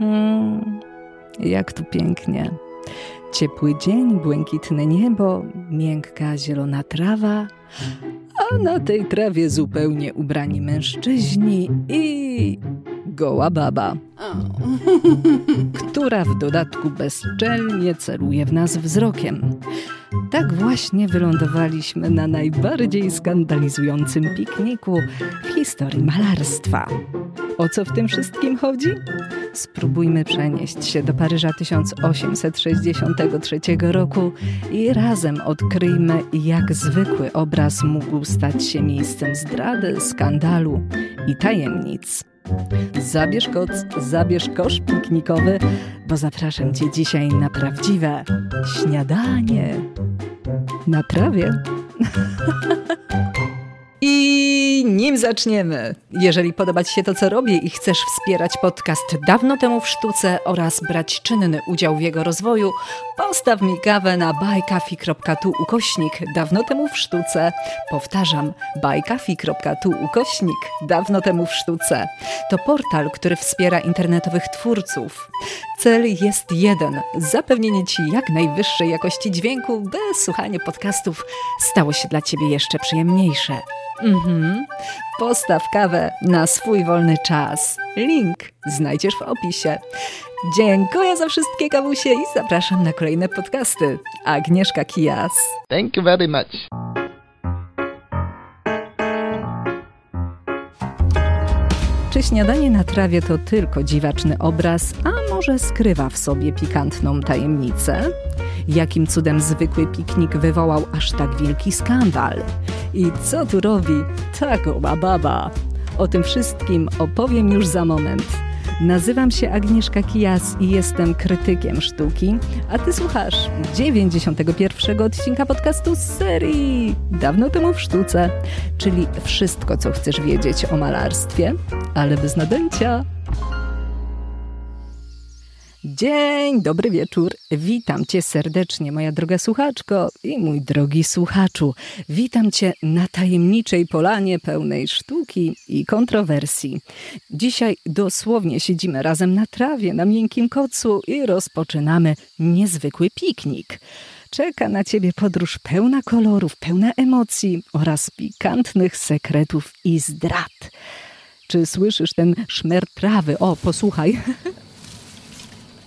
Mm, jak tu pięknie. Ciepły dzień, błękitne niebo, miękka zielona trawa, a na tej trawie zupełnie ubrani mężczyźni i goła baba, która w dodatku bezczelnie celuje w nas wzrokiem. Tak właśnie wylądowaliśmy na najbardziej skandalizującym pikniku w historii malarstwa. O co w tym wszystkim chodzi? Spróbujmy przenieść się do Paryża 1863 roku i razem odkryjmy, jak zwykły obraz mógł stać się miejscem zdrady, skandalu i tajemnic. Zabierz koc, zabierz kosz piknikowy, bo zapraszam Cię dzisiaj na prawdziwe śniadanie na trawie. I nim zaczniemy, jeżeli podoba Ci się to, co robię i chcesz wspierać podcast Dawno temu w sztuce oraz brać czynny udział w jego rozwoju, postaw mi kawę na bajkafi.tu ukośnik Dawno temu w sztuce. Powtarzam, bajkafi.tu ukośnik Dawno temu w sztuce. To portal, który wspiera internetowych twórców. Cel jest jeden: zapewnienie Ci jak najwyższej jakości dźwięku, by słuchanie podcastów stało się dla Ciebie jeszcze przyjemniejsze. Mhm. Postaw kawę na swój wolny czas. Link znajdziesz w opisie. Dziękuję za wszystkie kawusie i zapraszam na kolejne podcasty. Agnieszka Kijas. Thank you very much. Czy śniadanie na trawie to tylko dziwaczny obraz, a może skrywa w sobie pikantną tajemnicę? Jakim cudem zwykły piknik wywołał aż tak wielki skandal? I co tu robi ta goła baba? O tym wszystkim opowiem już za moment. Nazywam się Agnieszka Kijas i jestem krytykiem sztuki, a ty słuchasz 91 odcinka podcastu z serii Dawno temu w sztuce, czyli wszystko, co chcesz wiedzieć o malarstwie, ale bez nadęcia. Dzień, dobry wieczór. Witam Cię serdecznie, moja droga słuchaczko i mój drogi słuchaczu. Witam Cię na tajemniczej polanie pełnej sztuki i kontrowersji. Dzisiaj dosłownie siedzimy razem na trawie, na miękkim kocu i rozpoczynamy niezwykły piknik. Czeka na Ciebie podróż pełna kolorów, pełna emocji oraz pikantnych sekretów i zdrad. Czy słyszysz ten szmer trawy? O, posłuchaj.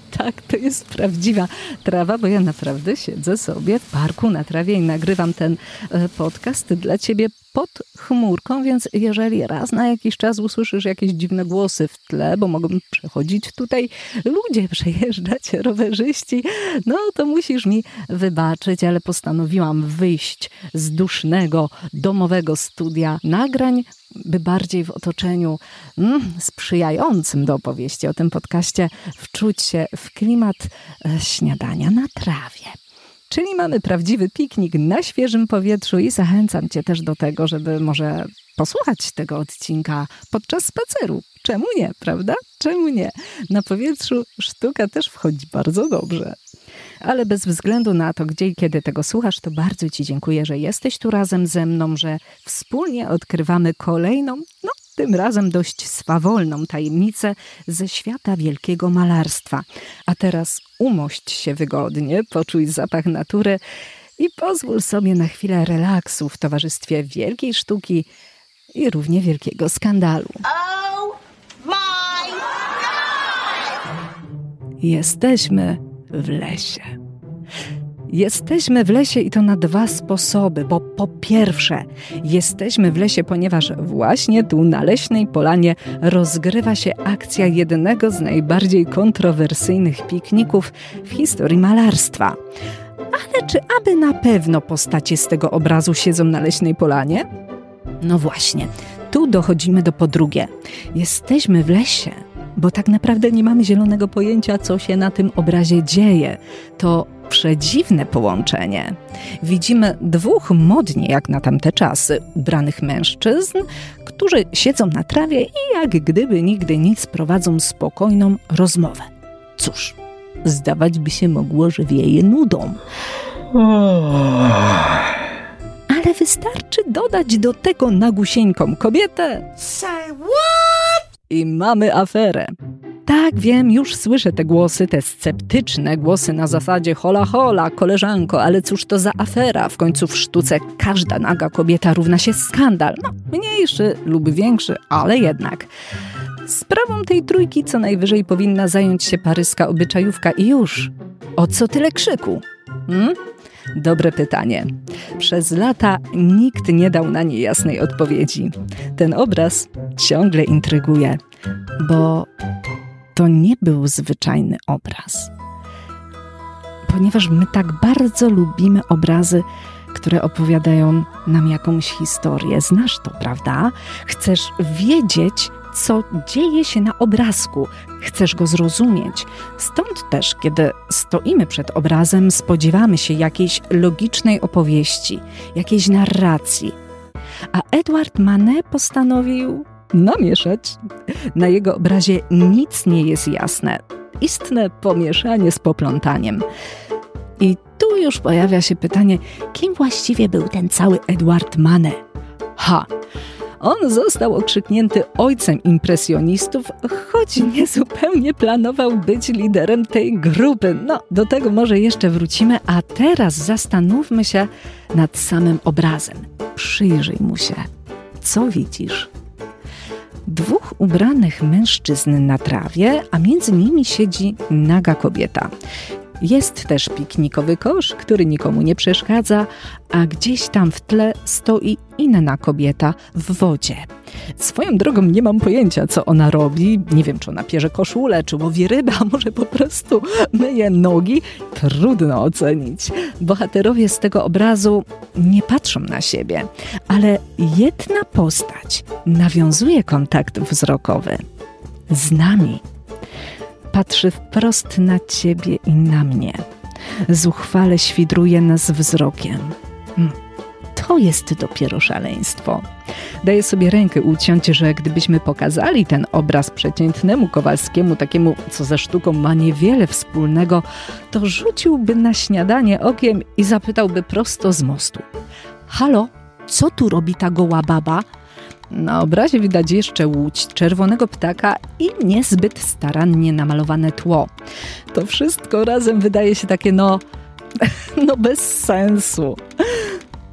tak, to jest prawdziwa trawa, bo ja naprawdę siedzę sobie w parku na trawie i nagrywam ten e, podcast dla ciebie pod chmurką, więc jeżeli raz na jakiś czas usłyszysz jakieś dziwne głosy w tle, bo mogą przechodzić tutaj ludzie, przejeżdżać rowerzyści, no to musisz mi wybaczyć, ale postanowiłam wyjść z dusznego domowego studia nagrań, by bardziej w otoczeniu mm, sprzyjającym do opowieści o tym podcaście wczuć się w klimat e, śniadania na trawie. Czyli mamy prawdziwy piknik na świeżym powietrzu i zachęcam Cię też do tego, żeby może posłuchać tego odcinka podczas spaceru. Czemu nie, prawda? Czemu nie? Na powietrzu sztuka też wchodzi bardzo dobrze. Ale bez względu na to, gdzie i kiedy tego słuchasz, to bardzo Ci dziękuję, że jesteś tu razem ze mną, że wspólnie odkrywamy kolejną, no tym razem dość swawolną tajemnicę ze świata wielkiego malarstwa. A teraz umość się wygodnie, poczuj zapach natury i pozwól sobie na chwilę relaksu w towarzystwie wielkiej sztuki i równie wielkiego skandalu. Oh my God! Jesteśmy w lesie. Jesteśmy w lesie i to na dwa sposoby, bo po pierwsze, jesteśmy w lesie, ponieważ właśnie tu na leśnej polanie rozgrywa się akcja jednego z najbardziej kontrowersyjnych pikników w historii malarstwa. Ale czy aby na pewno postacie z tego obrazu siedzą na leśnej polanie? No właśnie, tu dochodzimy do podrugie. Jesteśmy w lesie, bo tak naprawdę nie mamy zielonego pojęcia, co się na tym obrazie dzieje. To przedziwne połączenie. Widzimy dwóch modnie, jak na tamte czasy, ubranych mężczyzn, którzy siedzą na trawie i jak gdyby nigdy nic prowadzą spokojną rozmowę. Cóż, zdawać by się mogło, że wieje nudą. Ale wystarczy dodać do tego nagusieńką kobietę. Say what? I mamy aferę. Tak, wiem, już słyszę te głosy, te sceptyczne głosy na zasadzie hola hola, koleżanko, ale cóż to za afera? W końcu w sztuce każda naga kobieta równa się skandal. No, mniejszy lub większy, ale jednak. Sprawą tej trójki co najwyżej powinna zająć się paryska obyczajówka i już. O co tyle krzyku? Hmm? Dobre pytanie. Przez lata nikt nie dał na nie jasnej odpowiedzi. Ten obraz ciągle intryguje, bo to nie był zwyczajny obraz. Ponieważ my tak bardzo lubimy obrazy, które opowiadają nam jakąś historię. Znasz to, prawda? Chcesz wiedzieć, co dzieje się na obrazku, chcesz go zrozumieć. Stąd też, kiedy stoimy przed obrazem, spodziewamy się jakiejś logicznej opowieści, jakiejś narracji. A Edward Manet postanowił namieszać. Na jego obrazie nic nie jest jasne. Istne pomieszanie z poplątaniem. I tu już pojawia się pytanie, kim właściwie był ten cały Edward Manet? Ha! On został okrzyknięty ojcem impresjonistów, choć nie zupełnie planował być liderem tej grupy. No, do tego może jeszcze wrócimy, a teraz zastanówmy się nad samym obrazem. Przyjrzyj mu się. Co widzisz? Dwóch ubranych mężczyzn na trawie, a między nimi siedzi naga kobieta. Jest też piknikowy kosz, który nikomu nie przeszkadza, a gdzieś tam w tle stoi inna kobieta w wodzie. Swoją drogą nie mam pojęcia, co ona robi. Nie wiem, czy ona pierze koszulę, czy łowi rybę, a może po prostu myje nogi. Trudno ocenić. Bohaterowie z tego obrazu nie patrzą na siebie, ale jedna postać nawiązuje kontakt wzrokowy z nami patrzy wprost na ciebie i na mnie. Zuchwale świdruje nas wzrokiem. Hmm, to jest dopiero szaleństwo. Daję sobie rękę uciąć, że gdybyśmy pokazali ten obraz przeciętnemu Kowalskiemu, takiemu, co ze sztuką ma niewiele wspólnego, to rzuciłby na śniadanie okiem i zapytałby prosto z mostu. Halo, co tu robi ta goła baba? Na obrazie widać jeszcze łódź, czerwonego ptaka i niezbyt starannie namalowane tło. To wszystko razem wydaje się takie no, no bez sensu.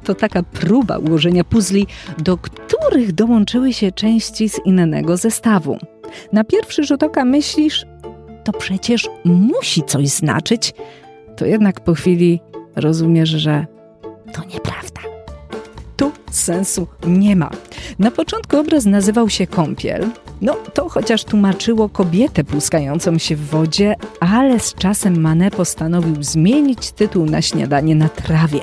To taka próba ułożenia puzli, do których dołączyły się części z innego zestawu. Na pierwszy rzut oka myślisz, to przecież musi coś znaczyć, to jednak po chwili rozumiesz, że to nieprawda. Sensu nie ma. Na początku obraz nazywał się Kąpiel. No, to chociaż tłumaczyło kobietę pluskającą się w wodzie, ale z czasem Manet postanowił zmienić tytuł na śniadanie na trawie.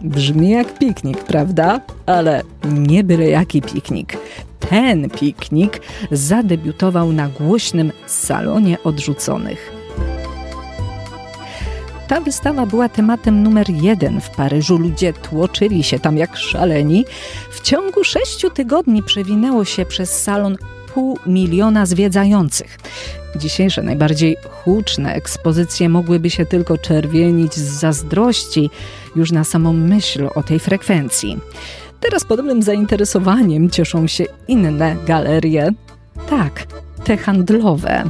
Brzmi jak piknik, prawda? Ale nie byle jaki piknik. Ten piknik zadebiutował na głośnym salonie odrzuconych. Ta wystawa była tematem numer jeden w Paryżu. Ludzie tłoczyli się tam jak szaleni. W ciągu sześciu tygodni przewinęło się przez salon pół miliona zwiedzających. Dzisiejsze najbardziej huczne ekspozycje mogłyby się tylko czerwienić z zazdrości już na samą myśl o tej frekwencji. Teraz podobnym zainteresowaniem cieszą się inne galerie. Tak, te handlowe.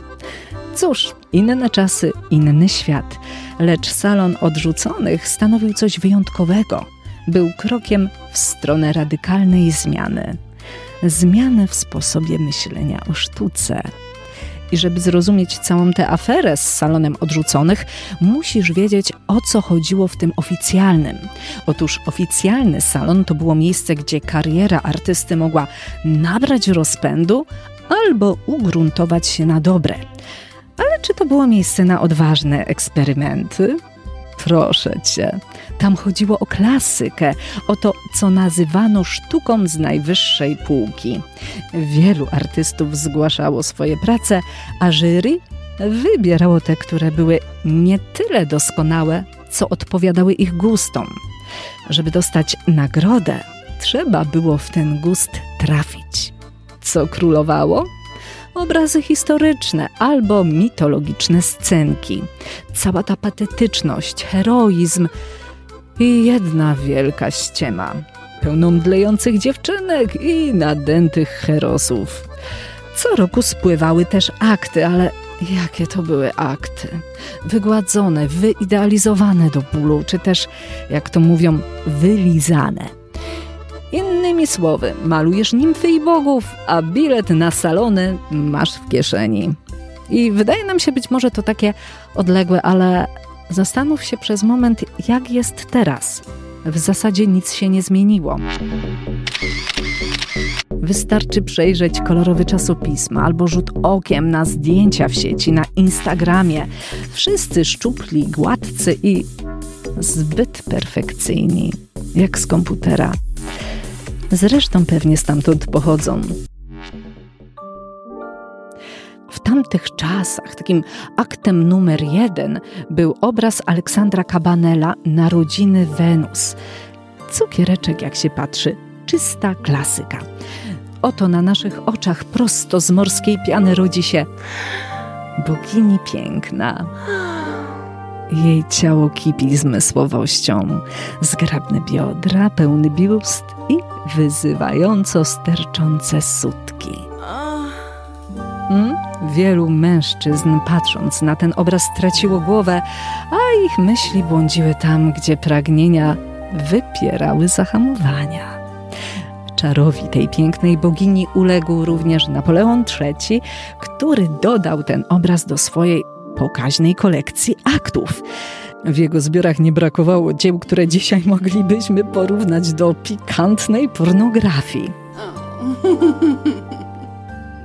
Cóż, inne czasy, inny świat. Lecz salon odrzuconych stanowił coś wyjątkowego. Był krokiem w stronę radykalnej zmiany. Zmiany w sposobie myślenia o sztuce. I żeby zrozumieć całą tę aferę z salonem odrzuconych, musisz wiedzieć, o co chodziło w tym oficjalnym. Otóż oficjalny salon to było miejsce, gdzie kariera artysty mogła nabrać rozpędu albo ugruntować się na dobre. Ale czy to było miejsce na odważne eksperymenty? Proszę cię. Tam chodziło o klasykę, o to, co nazywano sztuką z najwyższej półki. Wielu artystów zgłaszało swoje prace, a jury wybierało te, które były nie tyle doskonałe, co odpowiadały ich gustom. Żeby dostać nagrodę, trzeba było w ten gust trafić. Co królowało? Obrazy historyczne albo mitologiczne scenki. Cała ta patetyczność, heroizm i jedna wielka ściema, pełną dlejących dziewczynek i nadętych herosów. Co roku spływały też akty, ale jakie to były akty? Wygładzone, wyidealizowane do bólu, czy też, jak to mówią, wylizane. Innymi słowy, malujesz nimfy i bogów, a bilet na salony masz w kieszeni. I wydaje nam się być może to takie odległe, ale zastanów się przez moment, jak jest teraz. W zasadzie nic się nie zmieniło. Wystarczy przejrzeć kolorowy czasopisma albo rzut okiem na zdjęcia w sieci, na Instagramie. Wszyscy szczupli, gładcy i zbyt perfekcyjni, jak z komputera. Zresztą pewnie stamtąd pochodzą. W tamtych czasach takim aktem numer jeden był obraz Aleksandra Cabanela Narodziny Wenus. Cukiereczek, jak się patrzy, czysta klasyka. Oto na naszych oczach prosto z morskiej piany rodzi się bogini piękna. Jej ciało kipi zmysłowością, zgrabne biodra, pełny biust i wyzywająco sterczące sutki. Hmm? Wielu mężczyzn, patrząc na ten obraz, straciło głowę, a ich myśli błądziły tam, gdzie pragnienia wypierały zahamowania. Czarowi tej pięknej bogini uległ również Napoleon III, który dodał ten obraz do swojej pokaźnej kolekcji aktów. W jego zbiorach nie brakowało dzieł, które dzisiaj moglibyśmy porównać do pikantnej pornografii.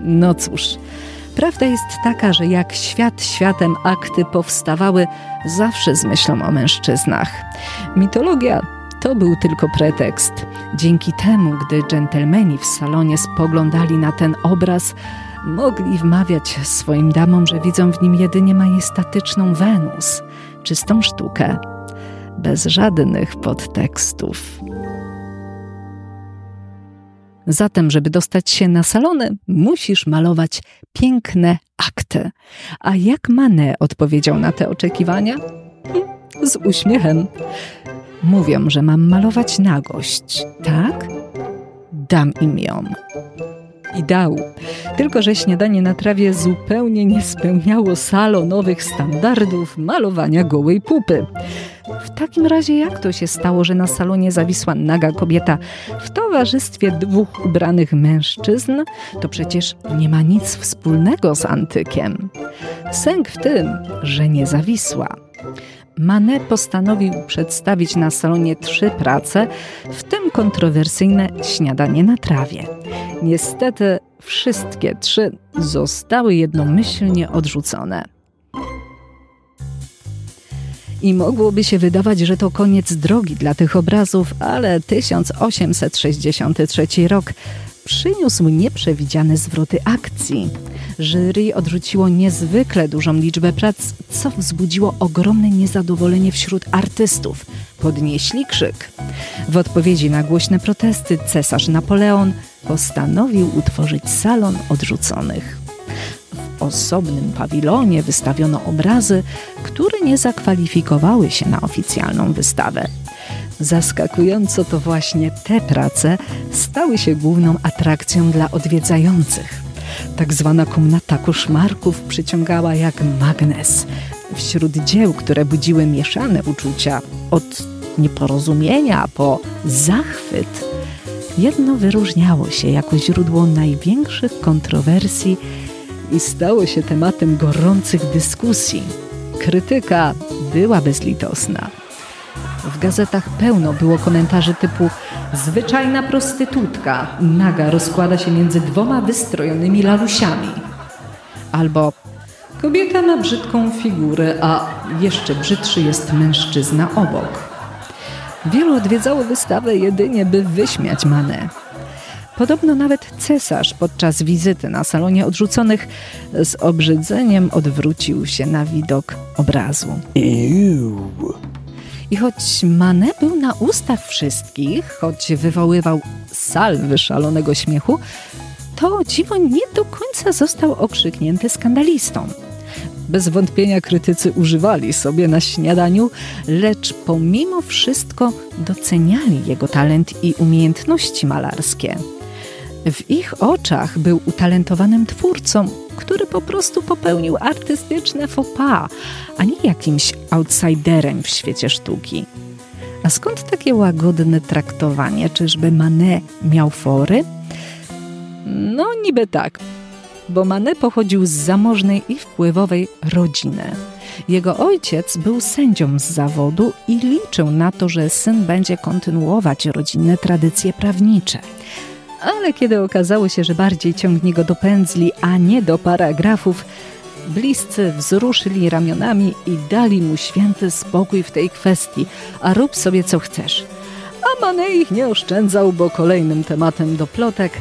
No cóż, prawda jest taka, że jak świat światem akty powstawały zawsze z myślą o mężczyznach. Mitologia to był tylko pretekst. Dzięki temu, gdy dżentelmeni w salonie spoglądali na ten obraz, mogli wmawiać swoim damom, że widzą w nim jedynie majestatyczną Wenus, czystą sztukę, bez żadnych podtekstów. Zatem, żeby dostać się na salony, musisz malować piękne akty. A jak Manet odpowiedział na te oczekiwania? Z uśmiechem. Mówią, że mam malować nagość, tak? Dam im ją. I dał. Tylko, że śniadanie na trawie zupełnie nie spełniało salonowych standardów malowania gołej pupy. W takim razie jak to się stało, że na salonie zawisła naga kobieta w towarzystwie dwóch ubranych mężczyzn? To przecież nie ma nic wspólnego z antykiem. Sęk w tym, że nie zawisła. Manet postanowił przedstawić na salonie trzy prace, w tym kontrowersyjne śniadanie na trawie. Niestety wszystkie trzy zostały jednomyślnie odrzucone. I mogłoby się wydawać, że to koniec drogi dla tych obrazów, ale 1863 rok przyniósł nieprzewidziane zwroty akcji. Jury odrzuciło niezwykle dużą liczbę prac, co wzbudziło ogromne niezadowolenie wśród artystów. Podnieśli krzyk. W odpowiedzi na głośne protesty cesarz Napoleon postanowił utworzyć salon odrzuconych. W osobnym pawilonie wystawiono obrazy, które nie zakwalifikowały się na oficjalną wystawę. Zaskakująco to właśnie te prace stały się główną atrakcją dla odwiedzających. Tak zwana komnata koszmarków przyciągała jak magnes. Wśród dzieł, które budziły mieszane uczucia, od nieporozumienia po zachwyt, jedno wyróżniało się jako źródło największych kontrowersji i stało się tematem gorących dyskusji. Krytyka była bezlitosna. W gazetach pełno było komentarzy typu Zwyczajna prostytutka naga rozkłada się między dwoma wystrojonymi lalusiami. Albo kobieta ma brzydką figurę, a jeszcze brzydszy jest mężczyzna obok. Wielu odwiedzało wystawę jedynie, by wyśmiać Manę. Podobno nawet cesarz podczas wizyty na salonie odrzuconych z obrzydzeniem odwrócił się na widok obrazu. I choć Manet był na ustach wszystkich, choć wywoływał salwy szalonego śmiechu, to dziwo nie do końca został okrzyknięty skandalistą. Bez wątpienia krytycy używali sobie na śniadaniu, lecz pomimo wszystko doceniali jego talent i umiejętności malarskie. W ich oczach był utalentowanym twórcą, który po prostu popełnił artystyczne faux pas, a nie jakimś outsiderem w świecie sztuki. A skąd takie łagodne traktowanie? Czyżby Manet miał fory? No, niby tak, bo Manet pochodził z zamożnej i wpływowej rodziny. Jego ojciec był sędzią z zawodu i liczył na to, że syn będzie kontynuować rodzinne tradycje prawnicze. Ale kiedy okazało się, że bardziej ciągnie go do pędzli, a nie do paragrafów, bliscy wzruszyli ramionami i dali mu święty spokój w tej kwestii, a rób sobie co chcesz. A Manet ich nie oszczędzał, bo kolejnym tematem do plotek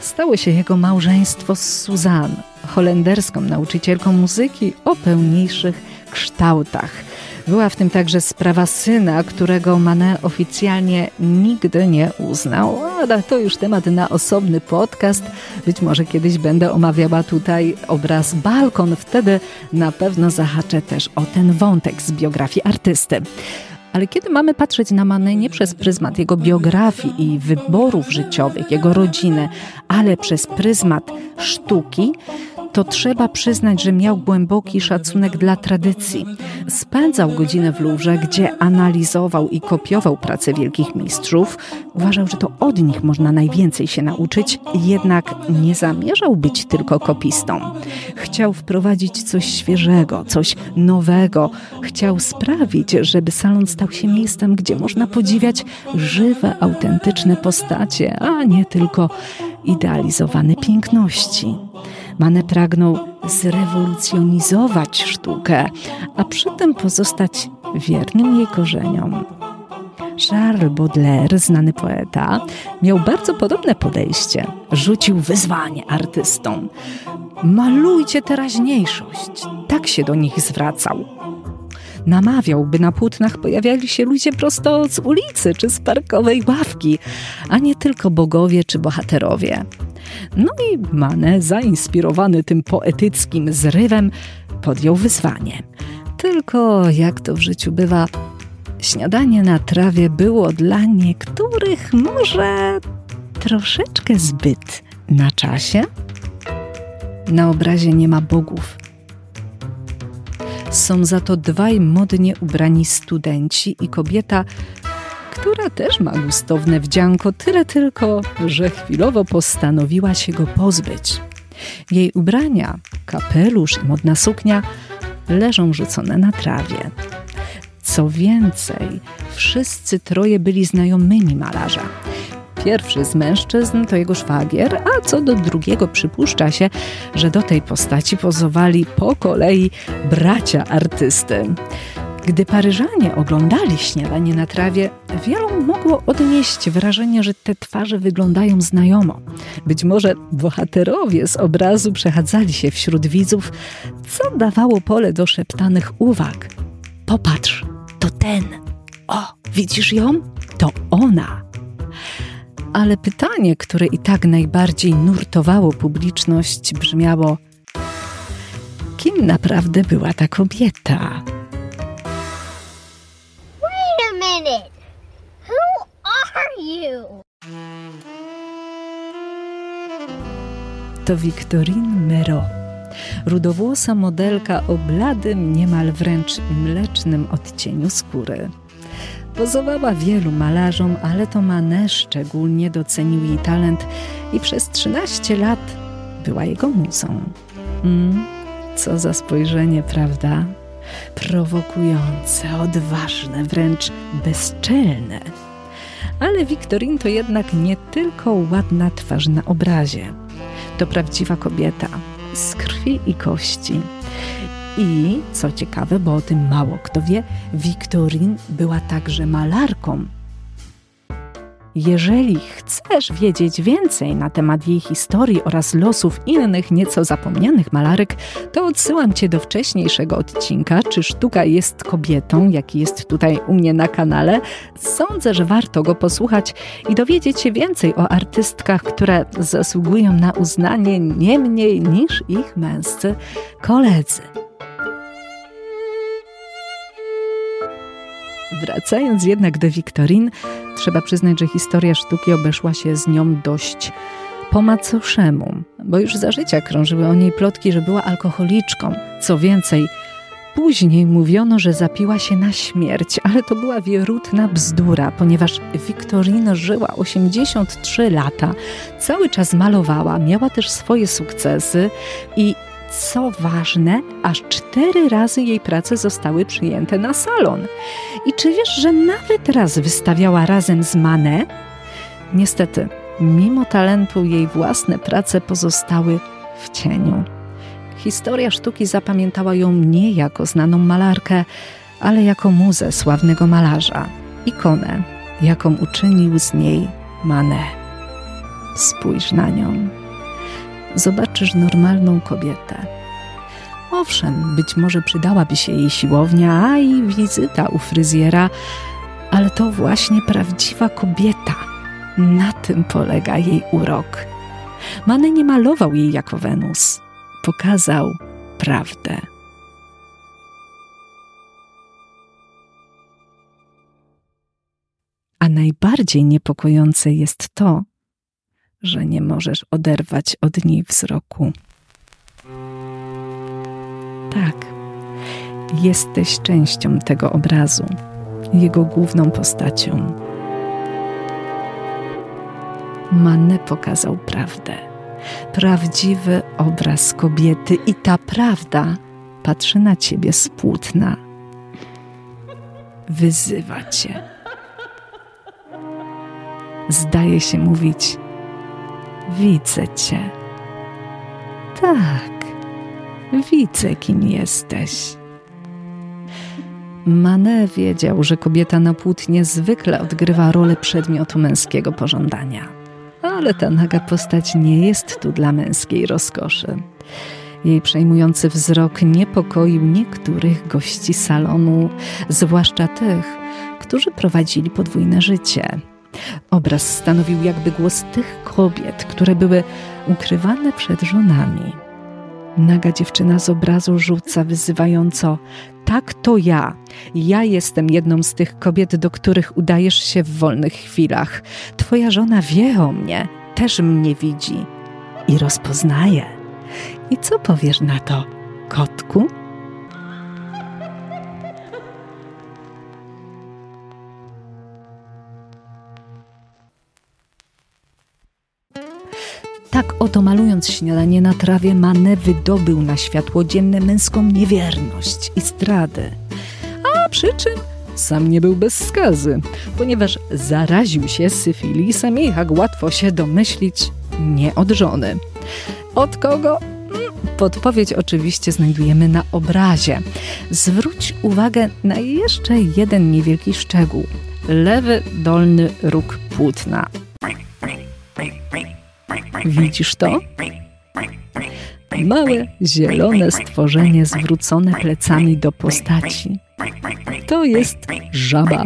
stało się jego małżeństwo z Suzanne, holenderską nauczycielką muzyki o pełniejszych kształtach. Była w tym także sprawa syna, którego Manet oficjalnie nigdy nie uznał, ale to już temat na osobny podcast. Być może kiedyś będę omawiała tutaj obraz Balkon, wtedy na pewno zahaczę też o ten wątek z biografii artysty. Ale kiedy mamy patrzeć na Manet nie przez pryzmat jego biografii i wyborów życiowych, jego rodziny, ale przez pryzmat sztuki, to trzeba przyznać, że miał głęboki szacunek dla tradycji. Spędzał godzinę w Louvre, gdzie analizował i kopiował pracę wielkich mistrzów. Uważał, że to od nich można najwięcej się nauczyć, jednak nie zamierzał być tylko kopistą. Chciał wprowadzić coś świeżego, coś nowego. Chciał sprawić, żeby salon stał się miejscem, gdzie można podziwiać żywe, autentyczne postacie, a nie tylko idealizowane piękności. Manet pragnął zrewolucjonizować sztukę, a przy tym pozostać wiernym jej korzeniom. Charles Baudelaire, znany poeta, miał bardzo podobne podejście. Rzucił wyzwanie artystom. Malujcie teraźniejszość. Tak się do nich zwracał. Namawiał, by na płótnach pojawiali się ludzie prosto z ulicy czy z parkowej ławki, a nie tylko bogowie czy bohaterowie. No i Mane, zainspirowany tym poetyckim zrywem, podjął wyzwanie. Tylko jak to w życiu bywa, śniadanie na trawie było dla niektórych może troszeczkę zbyt na czasie. Na obrazie nie ma bogów. Są za to dwaj modnie ubrani studenci i kobieta która też ma gustowne wdzianko, tyle tylko, że chwilowo postanowiła się go pozbyć. Jej ubrania, kapelusz i modna suknia leżą rzucone na trawie. Co więcej, wszyscy troje byli znajomymi malarza. Pierwszy z mężczyzn to jego szwagier, a co do drugiego przypuszcza się, że do tej postaci pozowali po kolei bracia artysty. Gdy Paryżanie oglądali śniadanie na trawie, wielu mogło odnieść wrażenie, że te twarze wyglądają znajomo. Być może bohaterowie z obrazu przechadzali się wśród widzów, co dawało pole do szeptanych uwag. Popatrz, to ten. O, widzisz ją? To ona. Ale pytanie, które i tak najbardziej nurtowało publiczność, brzmiało: kim naprawdę była ta kobieta? Minute. Who are you? To Victorine Mero. Rudowłosa modelka o bladym, niemal wręcz mlecznym odcieniu skóry. Pozowała wielu malarzom, ale to Manet szczególnie docenił jej talent i przez 13 lat była jego muzą. Mm, co za spojrzenie, prawda? Prowokujące, odważne, wręcz bezczelne. Ale Wiktorin to jednak nie tylko ładna twarz na obrazie. To prawdziwa kobieta z krwi i kości. I co ciekawe, bo o tym mało kto wie, Wiktorin była także malarką jeżeli chcesz wiedzieć więcej na temat jej historii oraz losów innych nieco zapomnianych malarek, to odsyłam Cię do wcześniejszego odcinka, czy sztuka jest kobietą, jaki jest tutaj u mnie na kanale. Sądzę, że warto go posłuchać i dowiedzieć się więcej o artystkach, które zasługują na uznanie nie mniej niż ich męscy koledzy. Wracając jednak do Wiktorin, trzeba przyznać, że historia sztuki obeszła się z nią dość po macoszemu, bo już za życia krążyły o niej plotki, że była alkoholiczką. Co więcej, Później mówiono, że zapiła się na śmierć, ale to była wierutna bzdura, ponieważ Wiktorina żyła 83 lata, cały czas malowała, miała też swoje sukcesy i co ważne, aż cztery razy jej prace zostały przyjęte na salon. I czy wiesz, że nawet raz wystawiała razem z Manet? Niestety, mimo talentu jej własne prace pozostały w cieniu. Historia sztuki zapamiętała ją nie jako znaną malarkę, ale jako muzę sławnego malarza, ikonę, jaką uczynił z niej Manet. Spójrz na nią. Zobaczysz normalną kobietę. Owszem, być może przydałaby się jej siłownia, a i wizyta u fryzjera, ale to właśnie prawdziwa kobieta. Na tym polega jej urok. Manet nie malował jej jako Wenus pokazał prawdę. A najbardziej niepokojące jest to, że nie możesz oderwać od niej wzroku. Tak, jesteś częścią tego obrazu, jego główną postacią. Manne pokazał prawdę prawdziwy obraz kobiety i ta prawda patrzy na ciebie z płótna. Wyzywa cię. Zdaje się mówić: Widzę cię. Tak, widzę, kim jesteś. Mane wiedział, że kobieta na płótnie zwykle odgrywa rolę przedmiotu męskiego pożądania ale ta naga postać nie jest tu dla męskiej rozkoszy. Jej przejmujący wzrok niepokoił niektórych gości salonu, zwłaszcza tych, którzy prowadzili podwójne życie. Obraz stanowił jakby głos tych kobiet, które były ukrywane przed żonami. Naga dziewczyna z obrazu rzuca wyzywająco: Tak to ja. Ja jestem jedną z tych kobiet, do których udajesz się w wolnych chwilach. Twoja żona wie o mnie, też mnie widzi i rozpoznaje. I co powiesz na to, kotku? Tak oto malując śniadanie na trawie, Mane wydobył na światło dzienne męską niewierność i zdradę. A przy czym sam nie był bez skazy, ponieważ zaraził się syfilisem i jak łatwo się domyślić, nie od żony. Od kogo? Mm, podpowiedź oczywiście znajdujemy na obrazie. Zwróć uwagę na jeszcze jeden niewielki szczegół. Lewy dolny róg płótna. Widzisz to? Małe, zielone stworzenie zwrócone plecami do postaci. To jest żaba.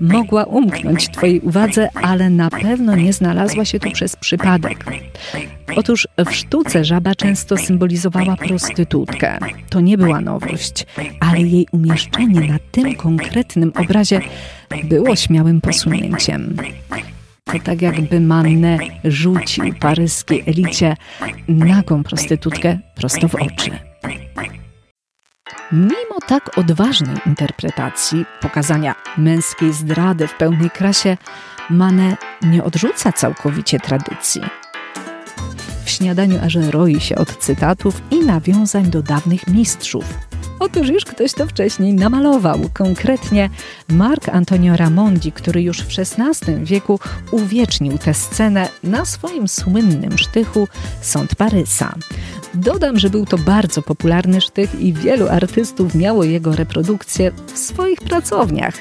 Mogła umknąć Twojej uwadze, ale na pewno nie znalazła się tu przez przypadek. Otóż w sztuce żaba często symbolizowała prostytutkę. To nie była nowość, ale jej umieszczenie na tym konkretnym obrazie było śmiałym posunięciem. To tak jakby Manne rzucił paryskiej elicie nagą prostytutkę prosto w oczy. Mimo tak odważnej interpretacji, pokazania męskiej zdrady w pełnej krasie, Mane nie odrzuca całkowicie tradycji. W śniadaniu aż roi się od cytatów i nawiązań do dawnych mistrzów. Otóż już ktoś to wcześniej namalował, konkretnie Marc Antonio Ramondi, który już w XVI wieku uwiecznił tę scenę na swoim słynnym sztychu Sąd Parysa. Dodam, że był to bardzo popularny sztych i wielu artystów miało jego reprodukcję w swoich pracowniach.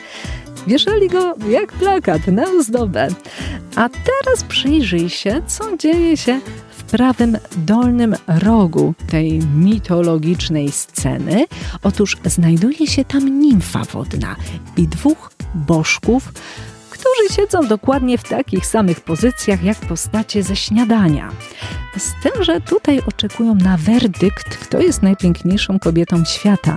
Wieszali go jak plakat na ozdobę. A teraz przyjrzyj się, co dzieje się prawym dolnym rogu tej mitologicznej sceny. Otóż znajduje się tam nimfa wodna i dwóch bożków, którzy siedzą dokładnie w takich samych pozycjach jak postacie ze śniadania. Z tym, że tutaj oczekują na werdykt, kto jest najpiękniejszą kobietą świata.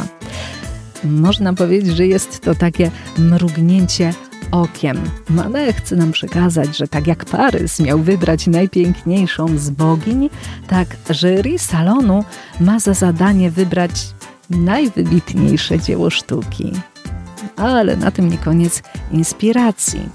Można powiedzieć, że jest to takie mrugnięcie okiem. Manet chce nam przekazać, że tak jak Parys miał wybrać najpiękniejszą z bogiń, tak jury salonu ma za zadanie wybrać najwybitniejsze dzieło sztuki. Ale na tym nie koniec inspiracji.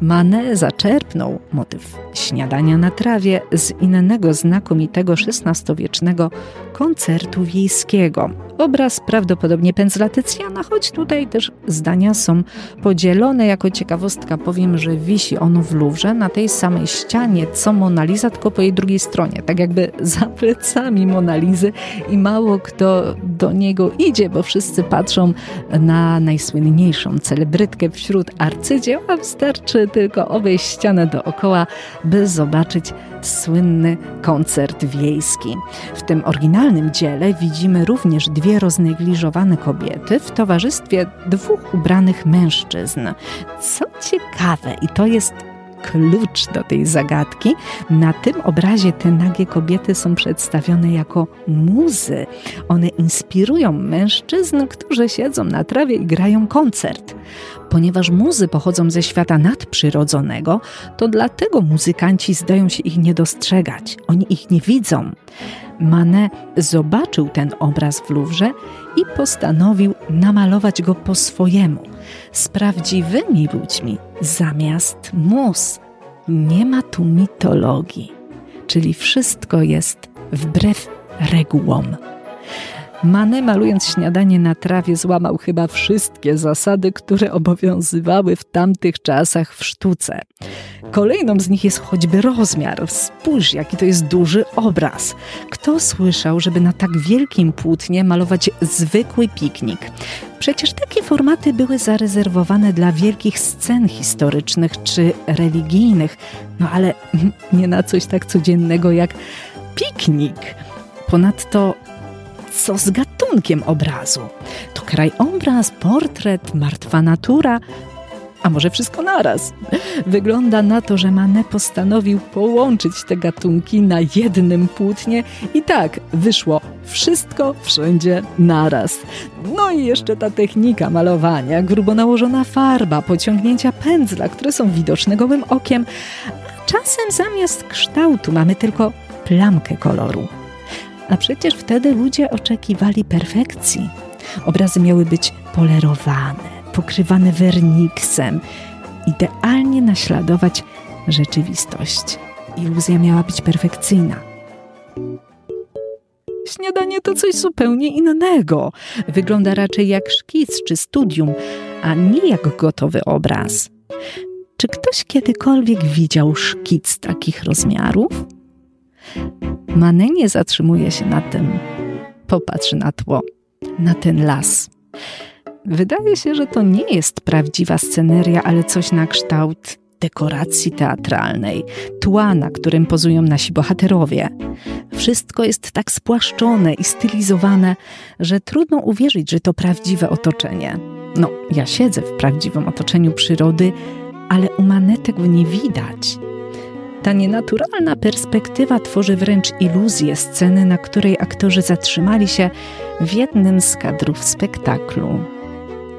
Manet zaczerpnął motyw śniadania na trawie z innego znakomitego XVI-wiecznego koncertu wiejskiego. Obraz prawdopodobnie pędzla Tycjana, choć tutaj też zdania są podzielone. Jako ciekawostka powiem, że wisi on w Louvre na tej samej ścianie co Mona Lisa, tylko po jej drugiej stronie, tak jakby za plecami Monalizy i mało kto do niego idzie, bo wszyscy patrzą na najsłynniejszą celebrytkę wśród arcydzieł, a wystarczy tylko obejść ścianę dookoła, by zobaczyć słynny koncert wiejski. W tym oryginalnym dziele widzimy również dwie roznegliżowane kobiety w towarzystwie dwóch ubranych mężczyzn. Co ciekawe, i to jest klucz do tej zagadki. Na tym obrazie te nagie kobiety są przedstawione jako muzy. One inspirują mężczyzn, którzy siedzą na trawie i grają koncert. Ponieważ muzy pochodzą ze świata nadprzyrodzonego, to dlatego muzykanci zdają się ich nie dostrzegać. Oni ich nie widzą. Manet zobaczył ten obraz w Louvre i postanowił namalować go po swojemu, z prawdziwymi ludźmi, zamiast mus. Nie ma tu mitologii, czyli wszystko jest wbrew regułom. Manet malując śniadanie na trawie złamał chyba wszystkie zasady, które obowiązywały w tamtych czasach w sztuce. Kolejną z nich jest choćby rozmiar. Spójrz, jaki to jest duży obraz. Kto słyszał, żeby na tak wielkim płótnie malować zwykły piknik? Przecież takie formaty były zarezerwowane dla wielkich scen historycznych czy religijnych, no ale nie na coś tak codziennego jak piknik. Ponadto co z gatunkiem obrazu? To krajobraz, portret, martwa natura, a może wszystko naraz. Wygląda na to, że Manet postanowił połączyć te gatunki na jednym płótnie i tak wyszło wszystko wszędzie naraz. No i jeszcze ta technika malowania, grubo nałożona farba, pociągnięcia pędzla, które są widoczne gołym okiem, a czasem zamiast kształtu mamy tylko plamkę koloru. A przecież wtedy ludzie oczekiwali perfekcji. Obrazy miały być polerowane, pokrywane werniksem, idealnie naśladować rzeczywistość. Iluzja miała być perfekcyjna. Śniadanie to coś zupełnie innego. Wygląda raczej jak szkic czy studium, a nie jak gotowy obraz. Czy ktoś kiedykolwiek widział szkic takich rozmiarów? Manet nie zatrzymuje się na tym. Popatrz na tło, na ten las. Wydaje się, że to nie jest prawdziwa sceneria, ale coś na kształt dekoracji teatralnej, tła, na którym pozują nasi bohaterowie. Wszystko jest tak spłaszczone i stylizowane, że trudno uwierzyć, że to prawdziwe otoczenie. No, ja siedzę w prawdziwym otoczeniu przyrody, ale u Manet tego nie widać. Ta nienaturalna perspektywa tworzy wręcz iluzję sceny, na której aktorzy zatrzymali się w jednym z kadrów spektaklu.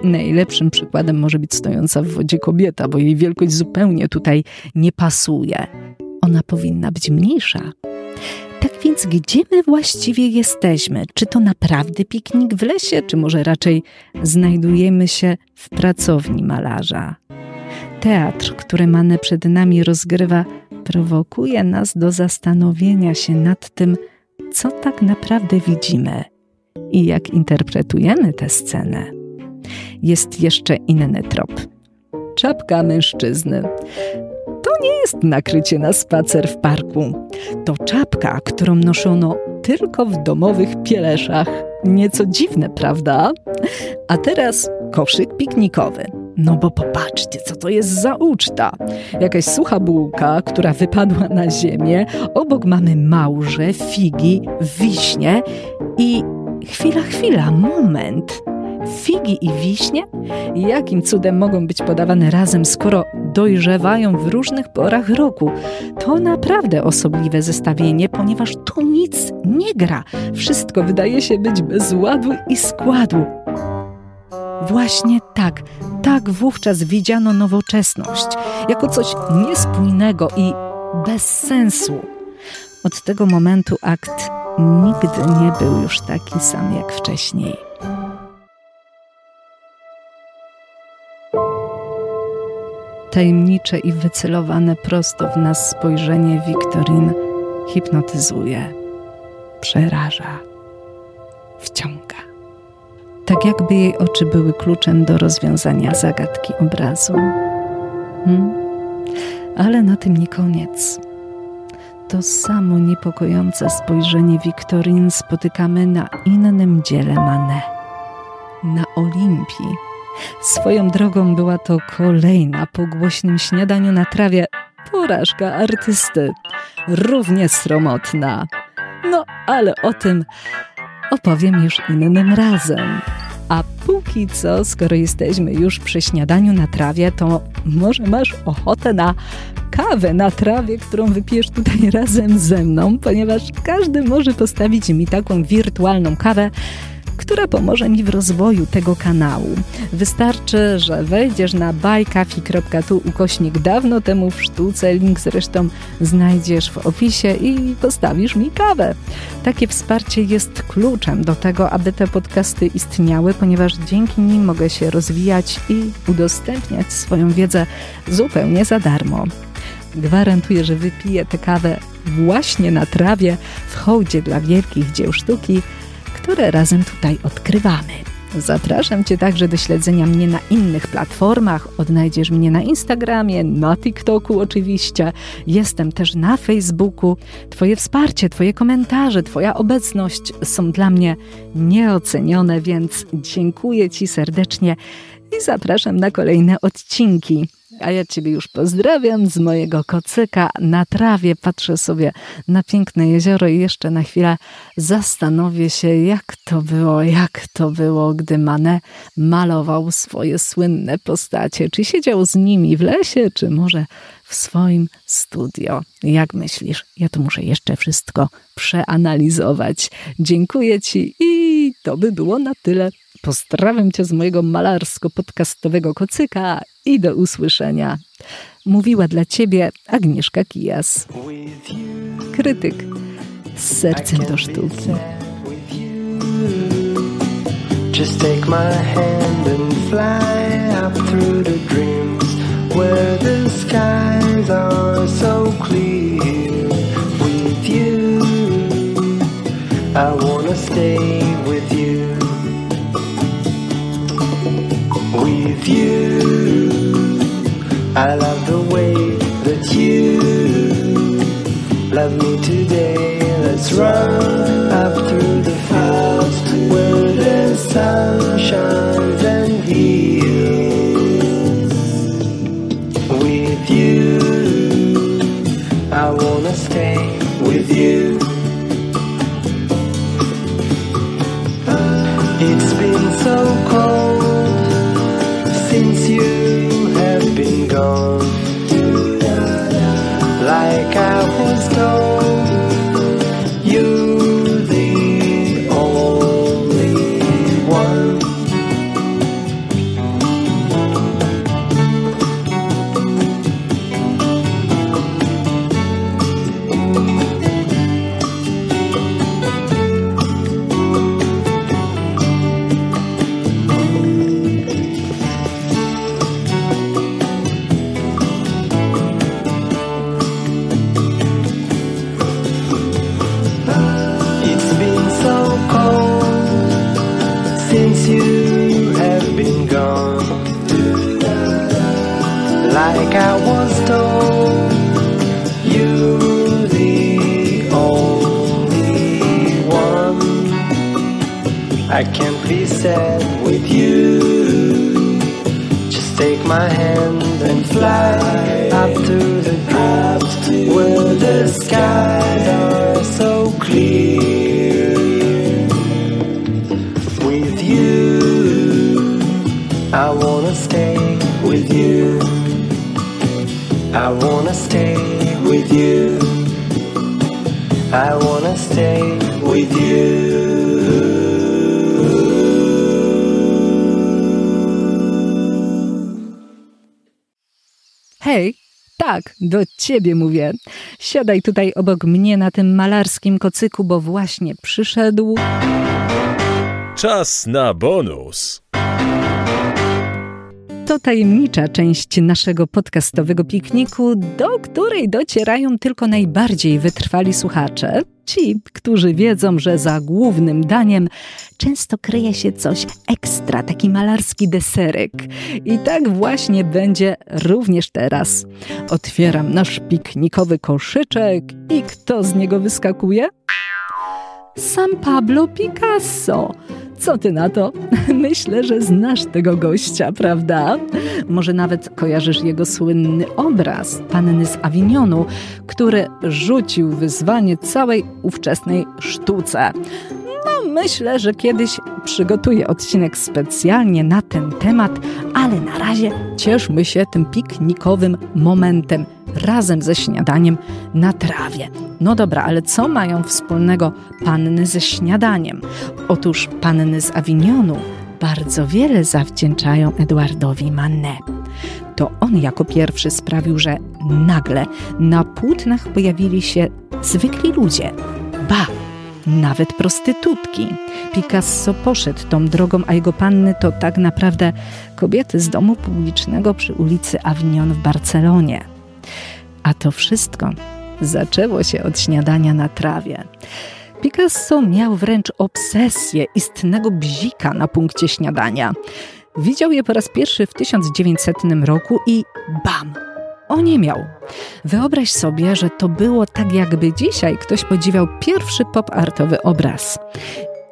Najlepszym przykładem może być stojąca w wodzie kobieta, bo jej wielkość zupełnie tutaj nie pasuje. Ona powinna być mniejsza. Tak więc, gdzie my właściwie jesteśmy? Czy to naprawdę piknik w lesie, czy może raczej znajdujemy się w pracowni malarza? Teatr, który Mane przed nami rozgrywa, prowokuje nas do zastanowienia się nad tym, co tak naprawdę widzimy i jak interpretujemy tę scenę. Jest jeszcze inny trop. Czapka mężczyzny. To nie jest nakrycie na spacer w parku. To czapka, którą noszono tylko w domowych pieleszach. Nieco dziwne, prawda? A teraz koszyk piknikowy no bo popatrzcie, co to jest za uczta. Jakaś sucha bułka, która wypadła na ziemię. Obok mamy małże, figi, wiśnie i chwila, chwila, moment. Figi i wiśnie? Jakim cudem mogą być podawane razem, skoro dojrzewają w różnych porach roku? To naprawdę osobliwe zestawienie, ponieważ tu nic nie gra. Wszystko wydaje się być bez ładu i składu. Właśnie tak, tak wówczas widziano nowoczesność jako coś niespójnego i bez sensu. Od tego momentu akt nigdy nie był już taki sam jak wcześniej. Tajemnicze i wycelowane prosto w nas spojrzenie Wiktorin hipnotyzuje, przeraża, wciąga. Tak jakby jej oczy były kluczem do rozwiązania zagadki obrazu. Hmm? Ale na tym nie koniec. To samo niepokojące spojrzenie Wiktorin spotykamy na innym dziele Manet. Na Olimpii. Swoją drogą była to kolejna po głośnym śniadaniu na trawie porażka artysty. Równie sromotna. No, ale o tym opowiem już innym razem. A póki co, skoro jesteśmy już przy śniadaniu na trawie, to może masz ochotę na kawę na trawie, którą wypijesz tutaj razem ze mną, ponieważ każdy może postawić mi taką wirtualną kawę, która pomoże mi w rozwoju tego kanału. Wystarczy, że wejdziesz na buykafi.tu ukośnik dawno temu w sztuce, link zresztą znajdziesz w opisie i postawisz mi kawę. Takie wsparcie jest kluczem do tego, aby te podcasty istniały, ponieważ dzięki nim mogę się rozwijać i udostępniać swoją wiedzę zupełnie za darmo. Gwarantuję, że wypiję tę kawę właśnie na trawie w hołdzie dla wielkich dzieł sztuki, które razem tutaj odkrywamy. Zapraszam Cię także do śledzenia mnie na innych platformach. Odnajdziesz mnie na Instagramie, na TikToku oczywiście. Jestem też na Facebooku. Twoje wsparcie, Twoje komentarze, Twoja obecność są dla mnie nieocenione, więc dziękuję Ci serdecznie i zapraszam na kolejne odcinki. A ja Ciebie już pozdrawiam z mojego kocyka na trawie. Patrzę sobie na piękne jezioro i jeszcze na chwilę zastanowię się, jak to było, jak to było, gdy Mane malował swoje słynne postacie. Czy siedział z nimi w lesie, czy może w swoim studio. Jak myślisz? Ja to muszę jeszcze wszystko przeanalizować. Dziękuję Ci i to by było na tyle. Pozdrawiam Cię z mojego malarsko-podcastowego kocyka i do usłyszenia. Mówiła dla Ciebie Agnieszka Kijas. Krytyk z sercem do sztuki. Just take my hand and fly up through the dreams where the skies are so clear with you. I wanna stay with sad with you. Just take my hand and fly up to the drops where the skies are so clear. With you, I wanna stay with you. I wanna stay with you. I wanna stay with you. Do ciebie mówię. Siadaj tutaj obok mnie na tym malarskim kocyku, bo właśnie przyszedł. Czas na bonus. To tajemnicza część naszego podcastowego pikniku, do której docierają tylko najbardziej wytrwali słuchacze. Ci, którzy wiedzą, że za głównym daniem często kryje się coś ekstra, taki malarski deserek. I tak właśnie będzie również teraz. Otwieram nasz piknikowy koszyczek i kto z niego wyskakuje? Sam Pablo Picasso. Co ty na to? Myślę, że znasz tego gościa, prawda? Może nawet kojarzysz jego słynny obraz Panny z Avignonu, który rzucił wyzwanie całej ówczesnej sztuce. No, myślę, że kiedyś przygotuję odcinek specjalnie na ten temat, ale na razie cieszmy się tym piknikowym momentem razem ze śniadaniem na trawie. No dobra, ale co mają wspólnego panny ze śniadaniem? Otóż panny z Avignonu bardzo wiele zawdzięczają Eduardowi Manet. To on jako pierwszy sprawił, że nagle na płótnach pojawili się zwykli ludzie. Ba, nawet prostytutki. Picasso poszedł tą drogą, a jego panny to tak naprawdę kobiety z domu publicznego przy ulicy Avignon w Barcelonie. A to wszystko zaczęło się od śniadania na trawie. Picasso miał wręcz obsesję istnego bzika na punkcie śniadania. Widział je po raz pierwszy w 1900 roku i bam! Oniemiał. Wyobraź sobie, że to było tak jakby dzisiaj ktoś podziwiał pierwszy pop-artowy obraz.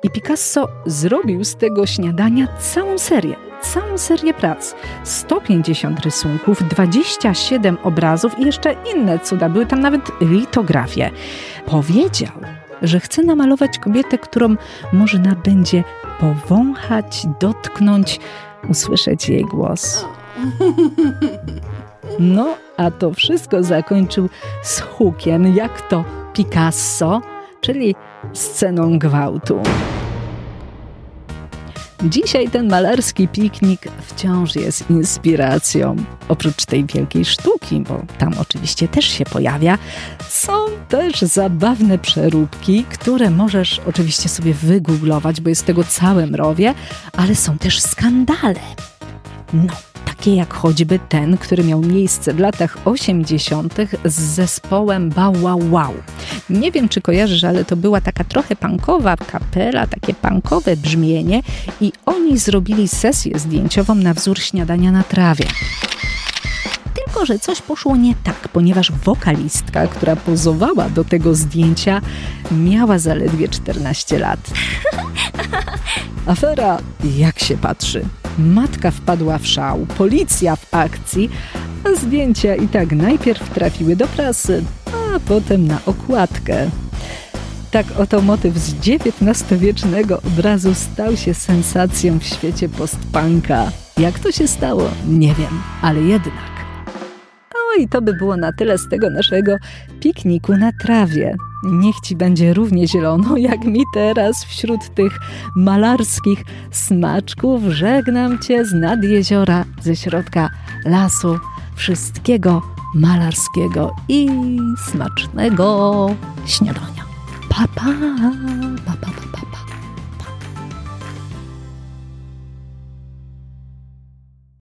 I Picasso zrobił z tego śniadania całą serię całą serię prac. 150 rysunków, 27 obrazów i jeszcze inne cuda. Były tam nawet litografie. Powiedział, że chce namalować kobietę, którą można będzie powąchać, dotknąć, usłyszeć jej głos. No, a to wszystko zakończył z hukiem, jak to Picasso, czyli sceną gwałtu. Dzisiaj ten malarski piknik wciąż jest inspiracją. Oprócz tej wielkiej sztuki, bo tam oczywiście też się pojawia, są też zabawne przeróbki, które możesz oczywiście sobie wygooglować, bo jest tego całe mrowie, ale są też skandale. No, takie jak choćby ten, który miał miejsce w latach 80. z zespołem Wow Wow. Nie wiem, czy kojarzysz, ale to była taka trochę punkowa kapela, takie punkowe brzmienie i oni zrobili sesję zdjęciową na wzór śniadania na trawie. Tylko, że coś poszło nie tak, ponieważ wokalistka, która pozowała do tego zdjęcia, miała zaledwie 14 lat. Afera jak się patrzy. Matka wpadła w szał, policja w akcji, a zdjęcia i tak najpierw trafiły do prasy, a potem na okładkę. Tak oto motyw z XIX-wiecznego obrazu stał się sensacją w świecie postpunka. Jak to się stało? Nie wiem, ale jednak. I to by było na tyle z tego naszego pikniku na trawie. Niech ci będzie równie zielono, jak mi teraz wśród tych malarskich smaczków. Żegnam cię z nad jeziora, ze środka lasu. Wszystkiego malarskiego i smacznego śniadania. Pa, pa, pa, pa, pa.